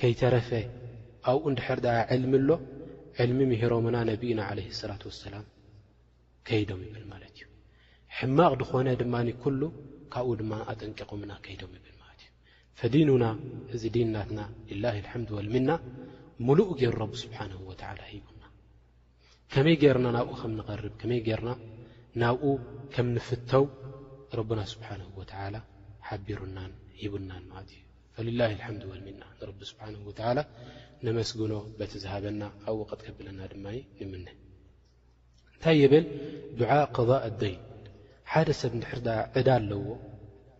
ከይተረፈ ኣብኡ እንድሕር ደኣ ዕልሚ ኣሎ ዕልሚ ምሂሮምና ነቢይና ዓለይሂ ሰላት ወሰላም ከይዶም ይብል ማለት እዩ ሕማቕ ድኾነ ድማ ኩሉ ካብኡ ድማ ኣጠንቂቖምና ከይዶም ይብል ማለት እዩ ፈዲኑና እዚ ዲን ናትና ልላሂ ልሓምድ ወልሚና ሙሉእ ገይሩ ረቢ ስብሓንሁ ወተዓላ ሂቡና ከመይ ገርና ናብኡ ከም ንቐርብ ከመይ ገርና ናብኡ ከም ንፍተው ረብና ስብሓን ወተላ ሓቢሩናን ሂቡናን ማለት እዩ ፈላ ልሓምድ ወልሚና ንረቢ ስብሓን ወተላ ነመስግኖ በቲ ዝሃበና ኣብኡ ቐጥ ከብለና ድማ ንምነ እንታይ ይብል ዱዓ ቐضእ ኣደይን ሓደ ሰብ ድሕር ዕዳ ኣለዎ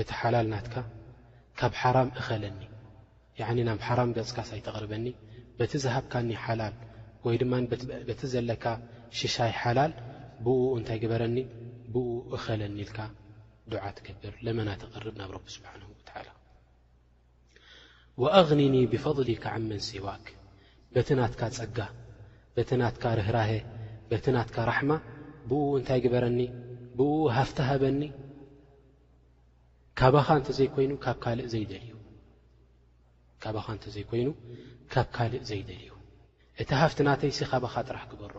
እቲ ሓላል ናትካ ካብ ሓራም እኸለኒ ያኒ ናብ ሓራም ገጽካስ ኣይተቕርበኒ በቲ ዝሃብካኒ ሓላል ወይ ድማ በቲ ዘለካ ሽሻይ ሓላል ብእኡ እንታይ ግበረኒ ብእኡ እኸለኒ ኢልካ ዱዓ ትገብር ለመና ተቕርብ ናብ ረቢ ስብሓን ወተዓላ ወኣግኒኒ ብፈضሊካ ዓን መን ሲዋክ በቲ ናትካ ጸጋ በቲ ናትካ ርህራሀ በቲ ናትካ ራሕማ ብእኡ እንታይ ግበረኒ ብእኡ ሃፍቲ ሃበኒ ካባኻ እንተዘይኮይኑ ካብ ካልእ ዘይደልዩ ካባኻ እንተዘይኮይኑ ካብ ካልእ ዘይደልዩ እቲ ሃፍቲ ናተይሲ ካባኻ ጥራሕ ግበሮ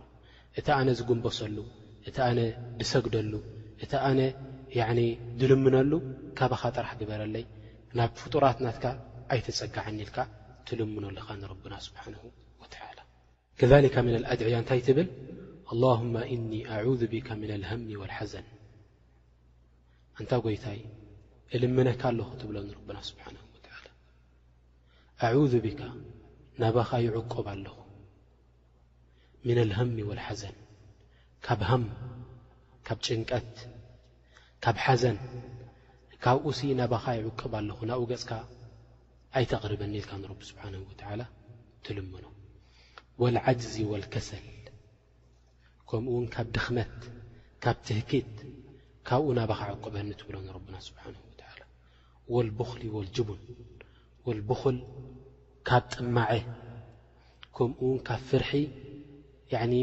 እቲ ኣነ ዝጉንበሰሉ እቲ ኣነ ድሰግደሉ እቲ ኣነ ያኒ ድልምነሉ ካባኻ ጥራሕ ግበረለይ ናብ ፍጡራት ናትካ ኣይተጸጋዓኒ ኢልካ ትልምኖ ኣለኻ ንረብና ስብሓነሁ ወተዓላ። ከዛሊካ ሚን ኣልኣድዕያ እንታይ ትብል ኣላሁማ ኢኒ ኣዑዙ ቢካ ሚን ኣልሀሚ ወልሓዘን ኣንታ ጎይታይ እልምነካ ኣለኹ ትብሎ ንረብና ስብሓነሁ ወተዓላ። ኣዑዙ ቢካ ናባኻ ይዕቆብ ኣለኹ ሚነል ሃሚ ወል ሓዘን ካብ ሃም ካብ ጭንቀት ካብ ሓዘን ካብኡሲ ናባኻ ይዕቅብ ኣለኹ ናብኡ ገጽካ ኣይተቕርበኒ ኢልካ ንረቢ ስብሓን ወተዓላ ትልምኖ ወልዓጅዚ ወልከሰል ከምኡ ውን ካብ ድኽመት ካብ ትህኪት ካብኡ ናባኻ ዕቁበኒ ትብሎ ንረብና ስብሓን ወተላ ወልቡኽሊ ወልጅቡን ወልቡኽል ካብ ጥማዐ ከምኡ ውን ካብ ፍርሒ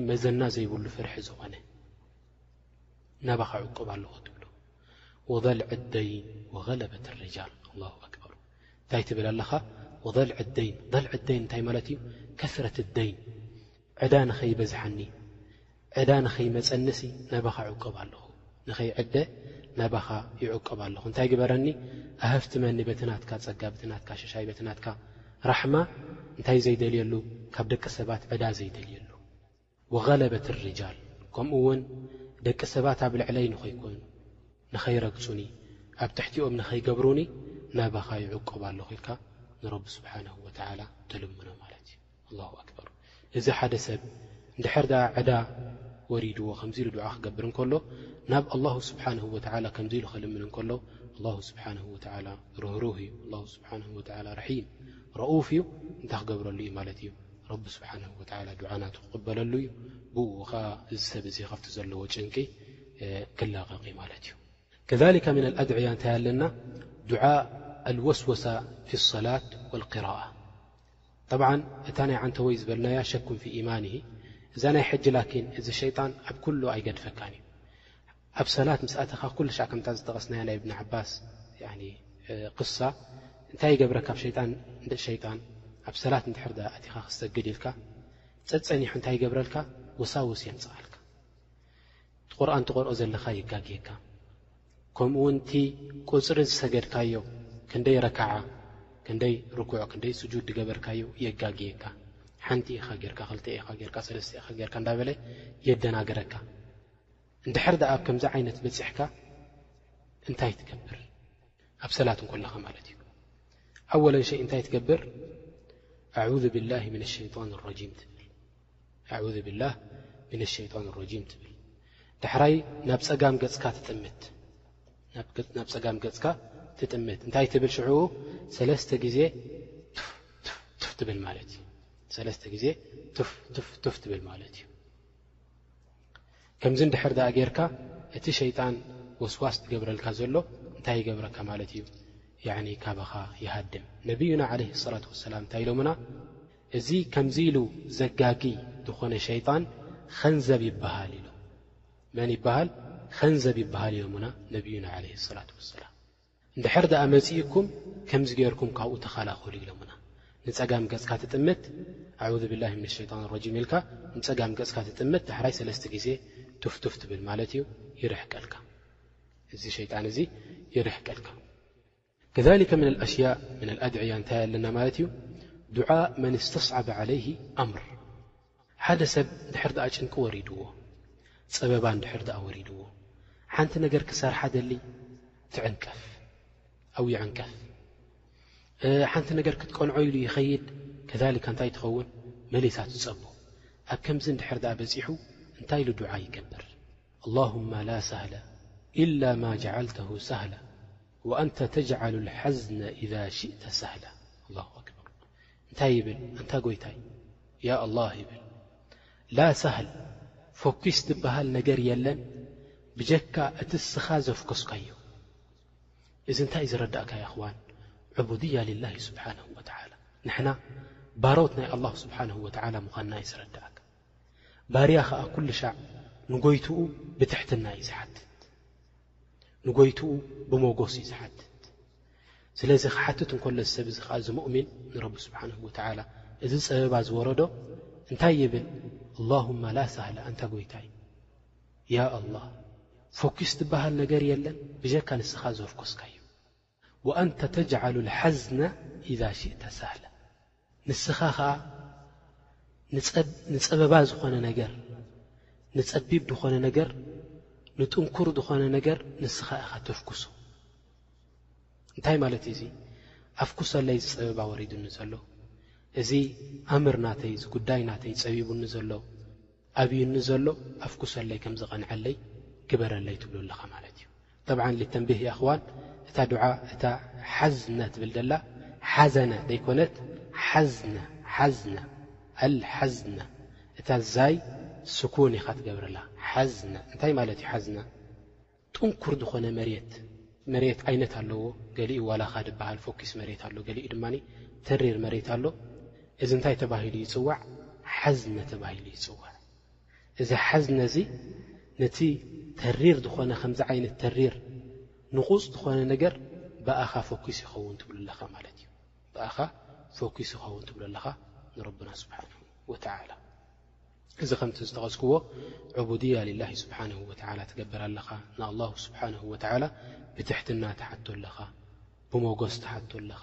መዘና ዘይብሉ ፍርሒ ዝኾነ ናባኻ ዕቁብ ኣለኹ ትብሎ ወል ዕደይን ወገለበት ርጃል ኣ ኣክበር እንታይ ትብል ኣለኻ ወል ዕደይን ል ዕደይን እንታይ ማለት እዩ ከስረት ደይን ዕዳ ንኸይበዝሓኒ፣ ዕዳ ንኸይመጸኒሲ ናባኻ እዕቆብ ኣለኹ፣ ንኸይዕደ ናባኻ ይዕቆብ ኣለኹ፣ እንታይ ግበረኒ፣ ኣሀፍትመኒ በቲ ናትካ ጸጋ፣ በቲ ናትካ ሽሻይ፣ በቲ ናትካ ራሕማ፣ እንታይ ዘይደልየሉ፣ ካብ ደቂ ሰባት ዕዳ ዘይደልየሉ። ወገለበት ሪጃል፣ ከምኡ ውን ደቂ ሰባት ኣብ ልዕለይ ንኸይኮኑ፣ ንኸይረግጹኒ፣ ኣብ ትሕቲኦም ንኸይገብሩኒ ናባኻ ይዕቆብ ኣለኹ ኢልካ ንረቢ ስብሓነሁ ወተዓላ ትልምኖ ማለት እዩ። ኣላሁ ኣክበር እዚ ሓደ ሰብ እንድሕር ደኣ ዕዳ ወሪድዎ ከምዚ ኢሉ ዱዓ ክገብር እንከሎ ናብ ኣላሁ ስብሓነሁ ወተዓላ ከምዚ ኢሉ ክልምን እንከሎ ኣላሁ ስብሓነሁ ወተዓላ ርህሩህ እዩ ኣላሁ ስብሓነሁ ወተዓላ ርሒም ረኡፍ እዩ እንታይ ክገብረሉ እዩ ማለት እዩ ረቢ ስብሓነሁ ወተዓላ ዱዓ ናቱ ክቕበለሉ እዩ ብእኡ ኸዓ እዚ ሰብ እዚ ካብቲ ዘለዎ ጭንቂ ክላቐቕ እዩ ማለት እዩ ከሊካ ምና ኣድዕያ እንታይ ኣለና ዱዓ ኣልወስወሳ ፊ ሰላት ወልቅራኣ ጠብዓን እታ ናይ ዓንተወይ ዝበልናያ ሸኩም ፊ ኢማኒሂ እዛ ናይ ሕጂ ላኪን እዚ ሸይጣን ኣብ ኩሉ ኣይገድፈካን እዩ ኣብ ሰላት ምስ ኣተኻ ኩሉ ሻዕ ከምታ ዝጠቐስናያ ናይ እብኒ ዓባስ ክሳ እንታይ ይገብረካ ብ ሸይጣን እንድእ ሸይጣን ኣብ ሰላት እንድሕር ዳኣ ኣቲኻ ክሰግድ ኢልካ ጸጸኒሑ እንታይ ይገብረልካ ወሳውስ የምጽኣልካ እቲ ቁርኣን ትቕርኦ ዘለኻ የጋግየካ ከምኡ ውን እቲ ቁፅሪ ዝሰገድካዮ ክንደይ ረካዓ ክንደይ ርኩዕ ክንደይ ስጁድ ድገበርካዮ የጋግየካ ሓንቲ ኢኻ ጌርካ ክልተ ኢኻ ጌርካ ሰለስተ ኢኻ ጌርካ እንዳበለ የደናግረካ እንድሕር ድኣ ኣብ ከምዚ ዓይነት በፂሕካ እንታይ ትገብር ኣብ ሰላት እንኮለኻ ማለት እዩ ኣወለን ሸይ እንታይ ትገብር ኣዑዙ ብላሂ ምን ሸይጣን ረጂም ትብል ኣዑዙ ቢላህ ምነ ሸይጣን ረጂም ትብል ዳሕራይ ናብ ፀጋም ገፅካ ትጥምት እንታይ ትብል ሽዑ ሰለስተ ግዜ ቱፍቱፍ ትብል ማለት እዩ ሰለስተ ግዜ ቱፍቱፍቱፍ ትብል ማለት እዩ ከምዚ ንድሕር ዳኣ ጌርካ እቲ ሸይጣን ወስዋስ ትገብረልካ ዘሎ እንታይ ይገብረካ ማለት እዩ ካባኻ ይሃድም ነብዩና ዓለ ሰላት ወሰላም እንታይ ኢሎምና እዚ ከምዚ ኢሉ ዘጋጊ ድኾነ ሸይጣን ኸንዘብ ይብሃል ኢሎም መን ይብሃል ኸንዘብ ይብሃል ኢሎሙና ነብዩና ዓለይሂ ሰላቱ ወሰላም እንድሕር ድኣ መጺኡኩም ከምዚ ጌርኩም ካብኡ ተኸላኸሉ ኢሎሙና ንጸጋም ገጽካ ትጥምት ኣዑዙ ቢላሂ ሚነ ሸይጣን ረጂም ኢልካ ንጸጋም ገጽካ ትጥምት ዳሕራይ ሰለስተ ግዜ ቱፍቱፍ ትብል ማለት እዩ ይርሕቀልካ እዚ ሸይጣን እዚ ይርሕቀልካ። ከዛሊከ ምን ኣልኣሽያእ ምን ኣልኣድዕያ እንታይ ኣለና ማለት እዩ ዱዓእ መን እስተስዓበ ዓለይህ ኣምር ሓደ ሰብ እንድሕር ድኣ ጭንቂ ወሪድዎ ጸበባ እንድሕር ድኣ ወሪድዎ ሓንቲ ነገር ክሰርሓ ደሊ ትዕንቀፍ ኣው ይዕንቀፍ ሓንቲ ነገር ክትቀንዖ ኢሉ ይኸይድ ከሊካ እንታይ ትኸውን መሊሳ ትጸቦ ኣብ ከምዚ እንድሕር ድኣ በጺሑ እንታይ ኢሉ ዱዓ ይገብር ኣላሁማ ላ ሳህለ ኢላ ማ ጀዓልተሁ ሳህላ ወኣንተ ተጅዓሉ ልሐዝነ ኢዛ ሽእተ ሳህላ ኣላሁ ኣክበር እንታይ ይብል ኣንታ ጎይታይ ያ ኣላህ ይብል ላ ሳህል ፎኪስ ትበሃል ነገር የለን ብጀካ እቲ እስኻ ዘፍኮስካዮ እዚ እንታይ እዩ ዝረዳእካ የኽዋን ዑቡድያ ልላሂ ስብሓንሁ ወተዓላ ንሕና ባሮት ናይ ኣላሁ ስብሓንሁ ወተዓላ ምዃንና እዩ ዝረዳእካ ባርያ ኸዓ ኩሉ ሻዕ ንጎይትኡ ብትሕትና እዩ ዝሓትት ንጎይትኡ ብሞጎስ እዩ ዝሓትት ስለዚ ክሓትት እንከሎ ዝሰብ እዚ ከዓዚ ሙእሚን ንረቢ ስብሓን ወተዓላ እዚ ፀበባ ዝወረዶ እንታይ ይብል ኣላሁማ ላ ሳህላ ኣንታ ጎይታይ ያ ኣላ ፎኪስ ትበሃል ነገር የለን ብጀካ ንስኻ ዘፍኮስካ እዩ ወኣንተ ተጅዓሉ ልሓዝነ ኢዛ ሽእተ ሳህላ ንስኻ ኸኣ ንጸበባ ዝኾነ ነገር ንጸቢብ ዝኾነ ነገር ንጥንኩር ዝኾነ ነገር ንስኻ ኢኻ ተፍኩሱ እንታይ ማለት እዩ እዙ ኣፍኩሰለይ ዝጸበባ ወሪዱኒ ዘሎ እዚ ኣምር ናተይ እዚ ጉዳይ ናተይ ጸቢቡኒ ዘሎ ኣብዩኒ ዘሎ ኣፍኩሰለይ ከም ዝቐንዐለይ ግበረለይ ትብሉ ኣለኻ ማለት እዩ ጠብዓን ሊተንቢህ ያኣኽዋን እታ ዱዓ እታ ሓዝነ ትብል ዘላ ሓዘነ ዘይኮነት ሓዝነ ሓዝነ ኣልሓዝነ እታ ዛይ ስኩን ኢኻ ትገብረላ ሓዝነ እንታይ ማለት እዩ ሓዝነ ጥንኩር ዝኾነ መሬት መሬት ኣይነት ኣለዎ ገሊኡ ዋላኻ ድበሃል ፎኪስ መሬት ኣሎ ገሊኡ ድማ ተሪር መሬት ኣሎ እዚ እንታይ ተባሂሉ ይፅዋዕ ሓዝነ ተባሂሉ ይፅዋዕ እዚ ሓዝነ እዚ ነቲ ተሪር ዝኾነ ከምዚ ዓይነት ተሪር ንቑፅ ዝኾነ ነገር ብኣኻ ፎኪስ ይኸውን ትብሉ ኣለኻ ማለት እዩ ብኣኻ ፎኪስ ይኸውን ትብሉ ኣለኻ ንረብና ስብሓንሁ ወተዓላ እዚ ከምቲ ዝጠቐስክዎ ዑቡድያ ልላሂ ስብሓንሁ ወተዓላ ትገብር ኣለኻ ንኣላሁ ስብሓንሁ ወተዓላ ብትሕትና ትሓቶ ኣለኻ ብሞጎስ ትሓቶ ኣለኻ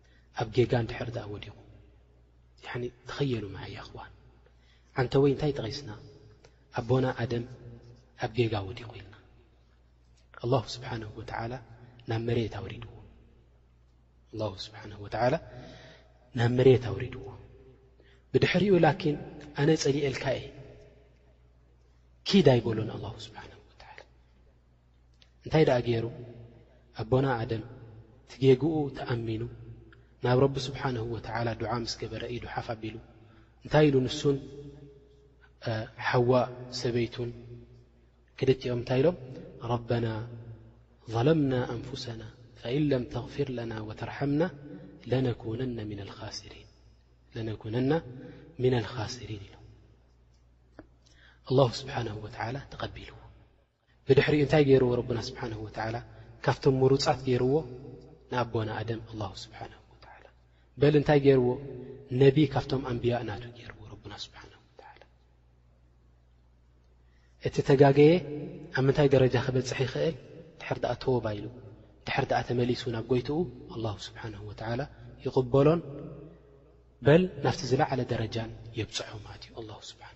ኣብ ጌጋ እንድሕር ድኣ ወዲቑ ያኒ ተኸየሉ መዓይ ኣኽዋን ዓንተወይ እንታይ ጠቒስና ኣቦና ኣደም ኣብ ጌጋ ወዲቑ ኢልና ኣላሁ ስብሓንሁ ወተዓላ ናብ መሬት ኣውሪድዎ ኣላሁ ስብሓንሁ ወተዓላ ናብ መሬት ኣውሪድዎ ብድሕሪኡ ላኪን ኣነ ጸሊኤልካ እየ ኪድ ኣይበሎን ኣላሁ ስብሓን እንታይ ደኣ ገይሩ ኣቦና ኣደም እቲ ጌግኡ ተኣሚኑ ናብ ረቢ ስብሓንሁ ወተዓላ ዱዓ ምስ ገበረ ኢዱ ሓፍ ኣቢሉ እንታይ ኢሉ ንሱን ሓዋእ ሰበይቱን ክልቲኦም እንታይ ኢሎም ረበና ظለምና ኣንፍሰና ፈኢን ለም ተغፊር ለና ወተርሓምና ለነኩነና ምና ልኻስሪን ኢሎም ኣላሁ ስብሓንሁ ወተዓላ ተቐቢልዎ ብድሕሪኡ እንታይ ገይርዎ ረብና ስብሓን ወተዓላ ካብቶም ምሩፃት ገይርዎ ንኣቦና ኣደም ኣላ ስብሓን ወተላ በል እንታይ ገይርዎ ነቢ ካብቶም ኣንብያ ናቱ ገይርዎ ረብና ስብሓን ወተላ እቲ ተጋገየ ኣብ ምንታይ ደረጃ ክበፅሕ ይኽእል ድሕር ድኣ ተወባ ኢሉ ድሕር ድኣ ተመሊሱ ናብ ጎይትኡ ኣላ ስብሓን ወተላ ይቕበሎን በል ናብቲ ዝለዓለ ደረጃን የብፅሖ ማለት እዩ ኣላ ስብሓን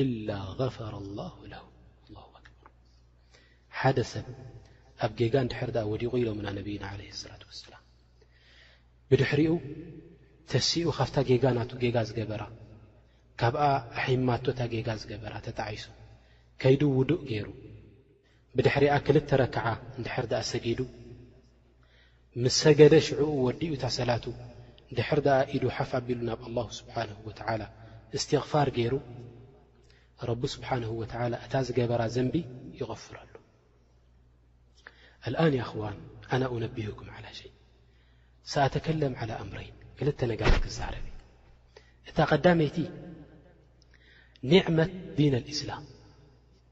ኢላ غፈረ ላሁ ለሁ ኣላ ኣክበር ሓደ ሰብ ኣብ ጌጋ እንድሕር ኣ ወዲቑ ኢሎምና ነብይና ዓለ ሰላት ወሰላም ብድሕሪኡ ተሲኡ ካብታ ጌጋ ናቱ ጌጋ ዝገበራ ካብኣ ኣሒማቶታ ጌጋ ዝገበራ ተጣዒሱ ከይዱ ውዱእ ገይሩ ብድሕሪኣ ክልተ ረክዓ እንድሕር ድኣ ሰጊዱ ምስ ሰገደ ሽዑኡ ወዲኡ እታ ሰላቱ ድሕር ድኣ ኢዱ ሓፍ ኣቢሉ ናብ ኣላሁ ስብሓንሁ ወተዓላ እስትቕፋር ገይሩ ረቢ ስብሓንሁ ወተዓላ እታ ዝገበራ ዘንቢ ይቕፍረሉ ኣልኣን ያኣኽዋን ኣና ኡነቢህኩም ዓላ ሸይ ሰኣተከለም ዓላ ኣምረይን ክልተ ነገራት ክዛረብ እዩ እታ ቀዳመይቲ ኒዕመት ዲን ኣልእስላም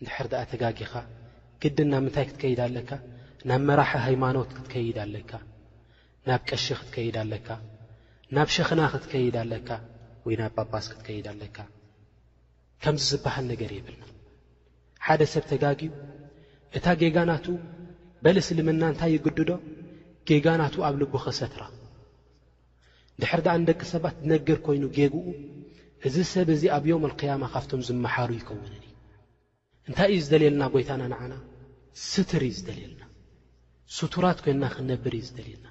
እንድሕር ደኣ ተጋጊኻ ግድን ናብ ምንታይ ክትከይድ ኣለካ? ናብ መራሒ ሃይማኖት ክትከይድ ኣለካ፣ ናብ ቀሺ ክትከይድ ኣለካ፣ ናብ ሸኽና ክትከይድ ኣለካ ወይ ናብ ጳጳስ ክትከይድ ኣለካ። ከምዚ ዝበሃል ነገር የብልና። ሓደ ሰብ ተጋግዩ እታ ጌጋ ናቱ በል እስልምና እንታይ ይግድዶ ጌጋ ናቱ ኣብ ልቡ ከሰትራ ድሕር ድኣ ንደቂ ሰባት ድነገር ኮይኑ ጌግኡ እዚ ሰብ እዚ ኣብ ዮም ኣልክያማ ካብቶም ዝመሓሩ ይከውንን እዩ እንታይ እዩ ዝደልየልና ጎይታና ንዓና ስትር እዩ ዝደልየልና ስቱራት ኮይንና ክንነብር እዩ ዝደልየና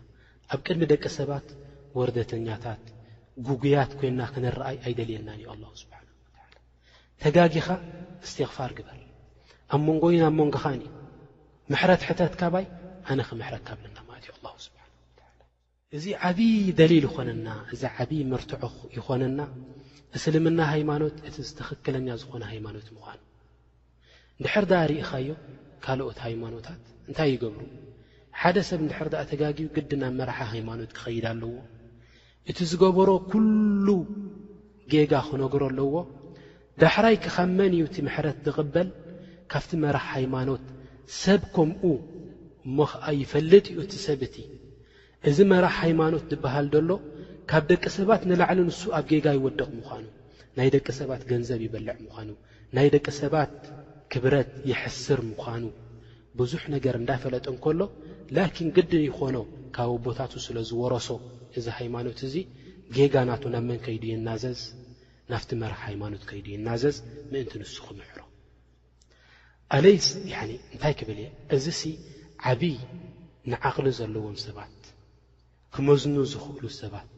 ኣብ ቅድሚ ደቂ ሰባት ወርደተኛታት ጉጉያት ኮይንና ክንረኣይ ኣይደልየናን እዩ ኣላ ስብሓን ተጋጊኻ እስትቕፋር ግበር ኣብ መንጎይን ኣብ መንጎኻን እዩ ምሕረት ሕተት ካባይ ኣነ ክምሕረካ ብለና ማለት እዩ ኣላ ስብሓ እዚ ዓብዪ ደሊል ይኾነና፣ እዚ ዓብዪ መርትዖ ይኾነና እስልምና ሃይማኖት እቲ ትኽክለኛ ዝኾነ ሃይማኖት ምዃኑ። እንድሕር ደኣ ርኢኻዮ ካልኦት ሃይማኖታት እንታይ ይገብሩ? ሓደ ሰብ እንድሕር ደኣ ተጋግዩ ግዲ ናብ መራሒ ሃይማኖት ክኸይድ ኣለዎ። እቲ ዝገበሮ ኩሉ ጌጋ ክነግሮ ኣለዎ ዳሕራይ ከ ካብ መን እዩ እቲ ምሕረት ዝቕበል ካብቲ መራሕ ሃይማኖት ሰብ ከምኡ እሞ ከኣ ይፈልጥ እዩ እቲ ሰብ እቲ እዚ መራሕ ሃይማኖት ዝበሃል ዘሎ ካብ ደቂ ሰባት ንላዕሊ ንሱ ኣብ ጌጋ ይወድቕ ምዃኑ ናይ ደቂ ሰባት ገንዘብ ይበልዕ ምዃኑ ናይ ደቂ ሰባት ክብረት የሕስር ምዃኑ ብዙሕ ነገር እንዳፈለጠ እንከሎ ላኪን ግድን ይኾኖ ካብ ኣቦታቱ ስለ ዝወረሶ እዚ ሃይማኖት እዚ ጌጋ ናቱ ናብ መን ከይዱ ይናዘዝ ናፍቲ መራሕ ሃይማኖት ከይዱ ይናዘዝ ምእንቲ ንሱ ክምሕሮ ኣለይስ እንታይ ክብል እየ እዚ ሲ ዓብይ ንዓቕሊ ዘለዎም ሰባት ክመዝኑ ዝኽእሉ ሰባት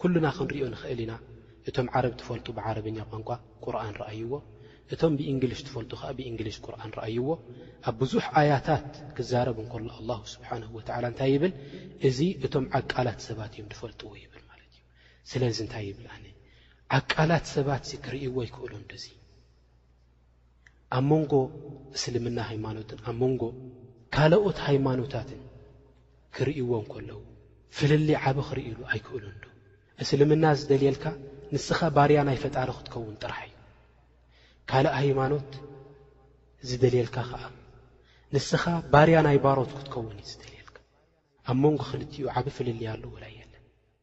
ኩልና ክንሪኦ ንኽእል ኢና እቶም ዓረብ ትፈልጡ ብዓረብኛ ቋንቋ ቁርኣን ረኣይዎ እቶም ብእንግሊሽ ትፈልጡ ከኣ ብእንግሊሽ ቁርኣን ረኣይዎ ኣብ ብዙሕ ኣያታት ክዛረብ እንከሎ ኣላሁ ስብሓነሁ ወተዓላ እንታይ ይብል እዚ እቶም ዓቃላት ሰባት እዮም ዝፈልጥዎ ይብል ማለት እዩ ስለዚ እንታይ ይብል ኣነ ዓቃላት ሰባትሲ ክርእይዎ ይክእሎምዶ እዚ ኣብ መንጎ እስልምና ሃይማኖትን ኣብ መንጎ ካልኦት ሃይማኖታትን ክርእይዎ እንከለዉ ፍልልይ ዓብ ክርእይሉ ኣይክእሉን ዶ እስልምና ዝደልየልካ ንስኻ ባርያ ናይ ፈጣሪ ክትከውን ጥራሕ እዩ ካልእ ሃይማኖት ዝደልየልካ ከኣ ንስኻ ባርያ ናይ ባሮት ክትከውን እዩ ዝደልየልካ ኣብ መንጎ ክልቲኡ ዓብ ፍልልይ ኣለዎ ላየለን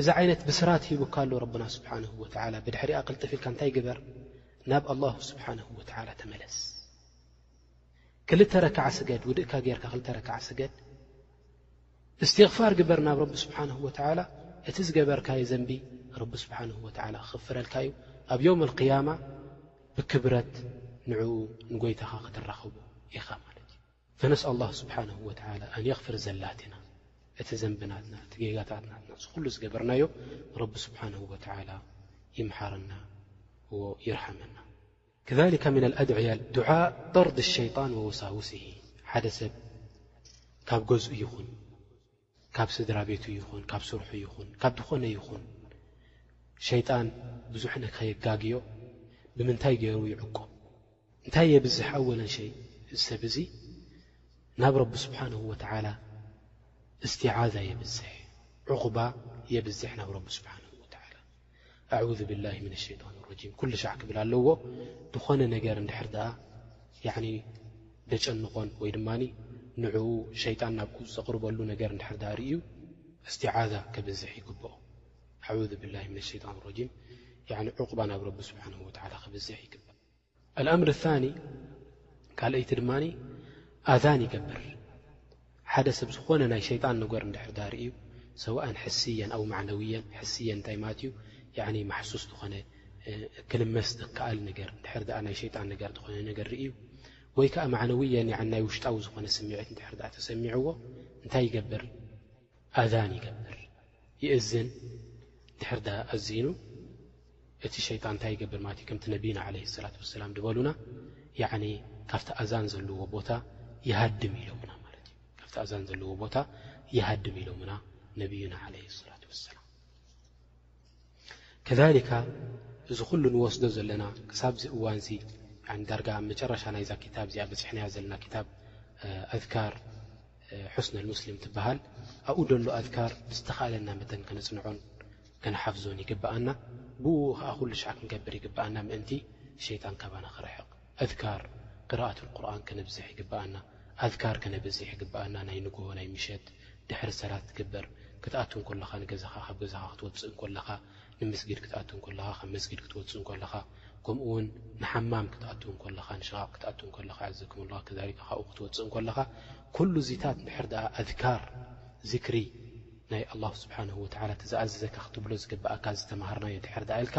እዚ ዓይነት ብስራት ሂቡካ ኣሎ ረብና ስብሓነሁ ወተዓላ ብድሕሪኣ ቅልጥፍ ኢልካ እንታይ ግበር ናብ ኣላሁ ስብሓነሁ ወተዓላ ተመለስ ክልተ ረክዓ ስገድ ውድእካ ጌርካ ክልተ ረክዓ ስገድ እስትቕፋር ግበር ናብ ረቢ ስብሓነሁ ወተዓላ እቲ ዝገበርካዮ ዘንቢ ረቢ ስብሓነሁ ወተዓላ ክኽፍረልካ እዩ ኣብ ዮም ኣልቅያማ ብክብረት ንዕኡ ንጎይታኻ ክትራኸቦ ኢኻ ማለት እዩ ፈነስኣል ላህ ስብሓነሁ ወተዓላ ኣን የኽፍር ዘላቲና እቲ ዘንቢ ናትና እቲ ጌጋታት ናትና እዚ ኩሉ ዝገበርናዮ ረቢ ስብሓነሁ ወተዓላ ይምሓረና እዎ ይርሓመና። ከዛሊካ ሚነል ኣድዕያል ዱዓእ ጠርዲ ሸይጣን ወወሳውሲሂ ሓደ ሰብ ካብ ገዝኡ ይኹን። ካብ ስድራ ቤቱ ይኹን ካብ ስርሑ ይኹን ካብ ዝኾነ ይኹን ሸይጣን ብዙሕ ንከየጋግዮ ብምንታይ ገይሩ ይዕቆ እንታይ የብዝሕ ኣወለን ሸይ እዚ ሰብ እዚ ናብ ረቢ ስብሓን ወተዓላ እስትዓዛ የብዝሕ ዕቑባ የብዝሕ ናብ ረቢ ስብሓን ኣዑዙ ቢላሂ ሚነ ሸይጣን ረጂም ኩሉ ሻዕ ክብል ኣለዎ ዝኾነ ነገር እንድሕር ደኣ ያዕኒ ደጨንቖን ወይ ድማ ንዕኡ ሸይጣን ናብኡ ዘቕርበሉ ነገር እንድሕር ደኣ ርእዩ እስቲዓዛ ከብዝሕ ይግብኦ ኣዑዙ ቢላሂ ሚነ ሸይጣን ረጂም ያዕኒ ዑቕባ ናብ ረቢ ስብሓነሁ ወተዓላ ከብዝሕ ይግባእ ኣልኣምር ኣልታኒ ካልኣይቲ ድማ ኣዛን ይገብር ሓደ ሰብ ዝኾነ ናይ ሸይጣን ነገር እንድሕር ዳ ርእዩ ሰዋእን ሕስየን ኣው ማዕነውየን ሕስየን እንታይ ማለት እዩ ያዕኒ ማሕሱስ ዝኾነ ክልመስ ዝከኣል ነገር እንድሕር ዳኣ ናይ ሸይጣን ነገር ዝኾነ ነገር ርእዩ ወይ ከዓ ማዕነውየን ናይ ውሽጣዊ ዝኾነ ስምዒት እንድሕር ዳኣ ተሰሚዕዎ እንታይ ይገብር ኣዛን ይገብር ይእዝን ድሕር ዳኣ ኣዚኑ እቲ ሸይጣን እንታይ ይገብር ማለት እዩ ከምቲ ነቢና ዓለ ሰላት ወሰላም ድበሉና ያዕኒ ካብቲ ኣዛን ዘለዎ ቦታ ይሃድም ኢሎምና ማለት እዩ ካብቲ ኣዛን ዘለዎ ቦታ ይሃድም ኢሎምና ነቢዩና ዓለ ሰላት ወሰላም ከዛሊካ እዚ ኩሉ ንወስዶ ዘለና ክሳብ እዚ እዋን እዚ ያኒ ዳርጋ ኣብ መጨረሻ ናይዛ ክታብ እዚኣ በጺሕናያ ዘለና ክታብ ኣዝካር ሑስነል ሙስሊም ትበሃል ኣብኡ ደሎ ኣዝካር ብዝተኻእለና መጠን ከነጽንዖን ከነሓፍዞን ይግብኣና ብኡ ኸኣ ኩሉ ሻዕ ክንገብር ይግብኣና ምእንቲ ሸይጣን ካባና ክርሕቕ ኣዝካር፣ ቅራኣቱል ቁርኣን ከነብዝሕ ይግበኣና፣ ኣዝካር ከነብዝሕ ይግበኣና፣ ናይ ንግሆ ናይ ምሸት ድሕሪ ሰላት ትግበር፣ ክትኣቱ እንከለኻ ንገዛኻ ካብ ገዛኻ ክትወጽእ እንከለኻ ንመስጊድ ክትኣቱ እንከለኻ ካብ መስጊድ ክትወጽእ እንከለኻ ከምኡ ውን ንሓማም ክትኣቱ እንከለኻ ንሽቓቕ ክትኣቱ እንከለኻ ኣዕዘክሙላህ ከዛሊካ ካብኡ ክትወጽእ እንከለኻ ኩሉ እዚታት እንድሕር ደኣ ኣዝካር ዝክሪ ናይ ኣላሁ ስብሓነሁ ወተዓላ እቲ ዝኣዘዘካ ክትብሎ ዝግበኣካ ዝተማሃርናዮ እንድሕር ደኣ ኢልካ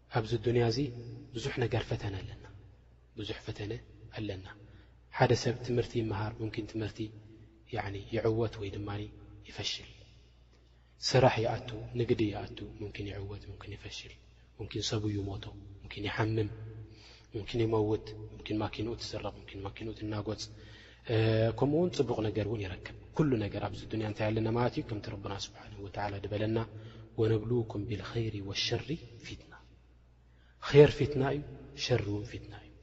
ኣብዚ ዱንያ እዚ ብዙሕ ነገር ፈተነ ኣለና ብዙሕ ፈተነ ኣለና ሓደ ሰብ ትምህርቲ ይመሃር ሙምኪን ትምህርቲ ይዕወት ወይ ድማ ይፈሽል ስራሕ ይኣቱ ንግዲ ይኣቱ ሙምኪን ይዕወት ሙምኪን ይፈሽል ሙምኪን ሰቡ ይሞቶ ሙምኪን ይሓምም ሙምኪን ይመውት ሙምኪን ማኪንኡ ትስረቕ ሙኪን ማኪንኡ ትናጎፅ ከምኡ ውን ጽቡቕ ነገር ውን ይረክብ ኩሉ ነገር ኣብዚ ዱንያ እንታይ ኣለና ማለት እዩ ከምቲ ረብና ስብሓነሁ ወተዓላ ድበለና ወነብሉኩም ቢልኸይሪ ወሸሪ ፊትና ኸይር ፊትና እዩ ሸሪ ውን ፊትና እዩ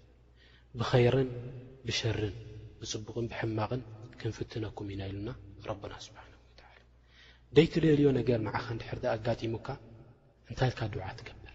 ብኸይርን ብሸርን ብጽቡቕን ብሕማቕን ክንፍትነኩም ኢና ኢሉና ረብና ስብሓ ደይትደልዮ ነገር ንዓኻ ንድሕር ደ ኣጋጢሙካ እንታይ ኢልካ ዱዓ ትገብር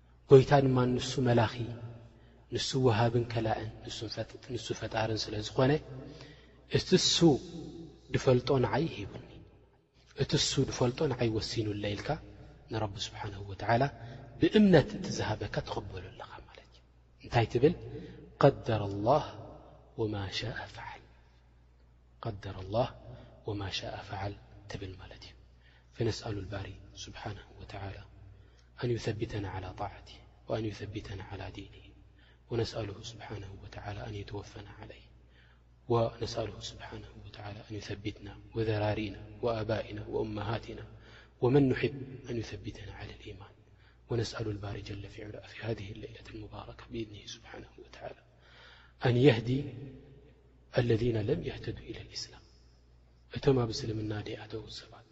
ጎይታ ድማ ንሱ መላኺ ንሱ ወሃብን ከላእን ንሱ ፈጣርን ስለ ዝኾነ እቲ ሱ ድፈልጦ ንዓይ ሂቡኒ እቲ ሱ ድፈልጦ ንዓይ ወሲኑለ ኢልካ ንረቢ ስብሓን ወተላ ብእምነት እቲ ዝሃበካ ተቐበሉ ኣለኻ ማለት እዩ እንታይ ትብል ደር ላህ ወማ ሻ ፈዓል ደር ላህ ወማ ሻ ፈዓል ትብል ማለት እዩ ፈነስኣሉ ልባሪ ስብሓን ወተላ ኣንثቢተና عل ጣት وأن يثبتنا على دينه ونسأله سبحانه وتعالى أن يتوفنا عليه ونسأله سبحانه وتعالى أن يثبتنا وذرارينا وآبائنا وأمهاتنا ومن نحب أن يثبتنا على الإيمان ونسأل البار جلفي على في هذه الليلة المباركة بإذنه سبحانه وتعالى أن يهدي الذين لم يهتدوا إلى الإسلام تم ب اسلمنا ديأتو سبات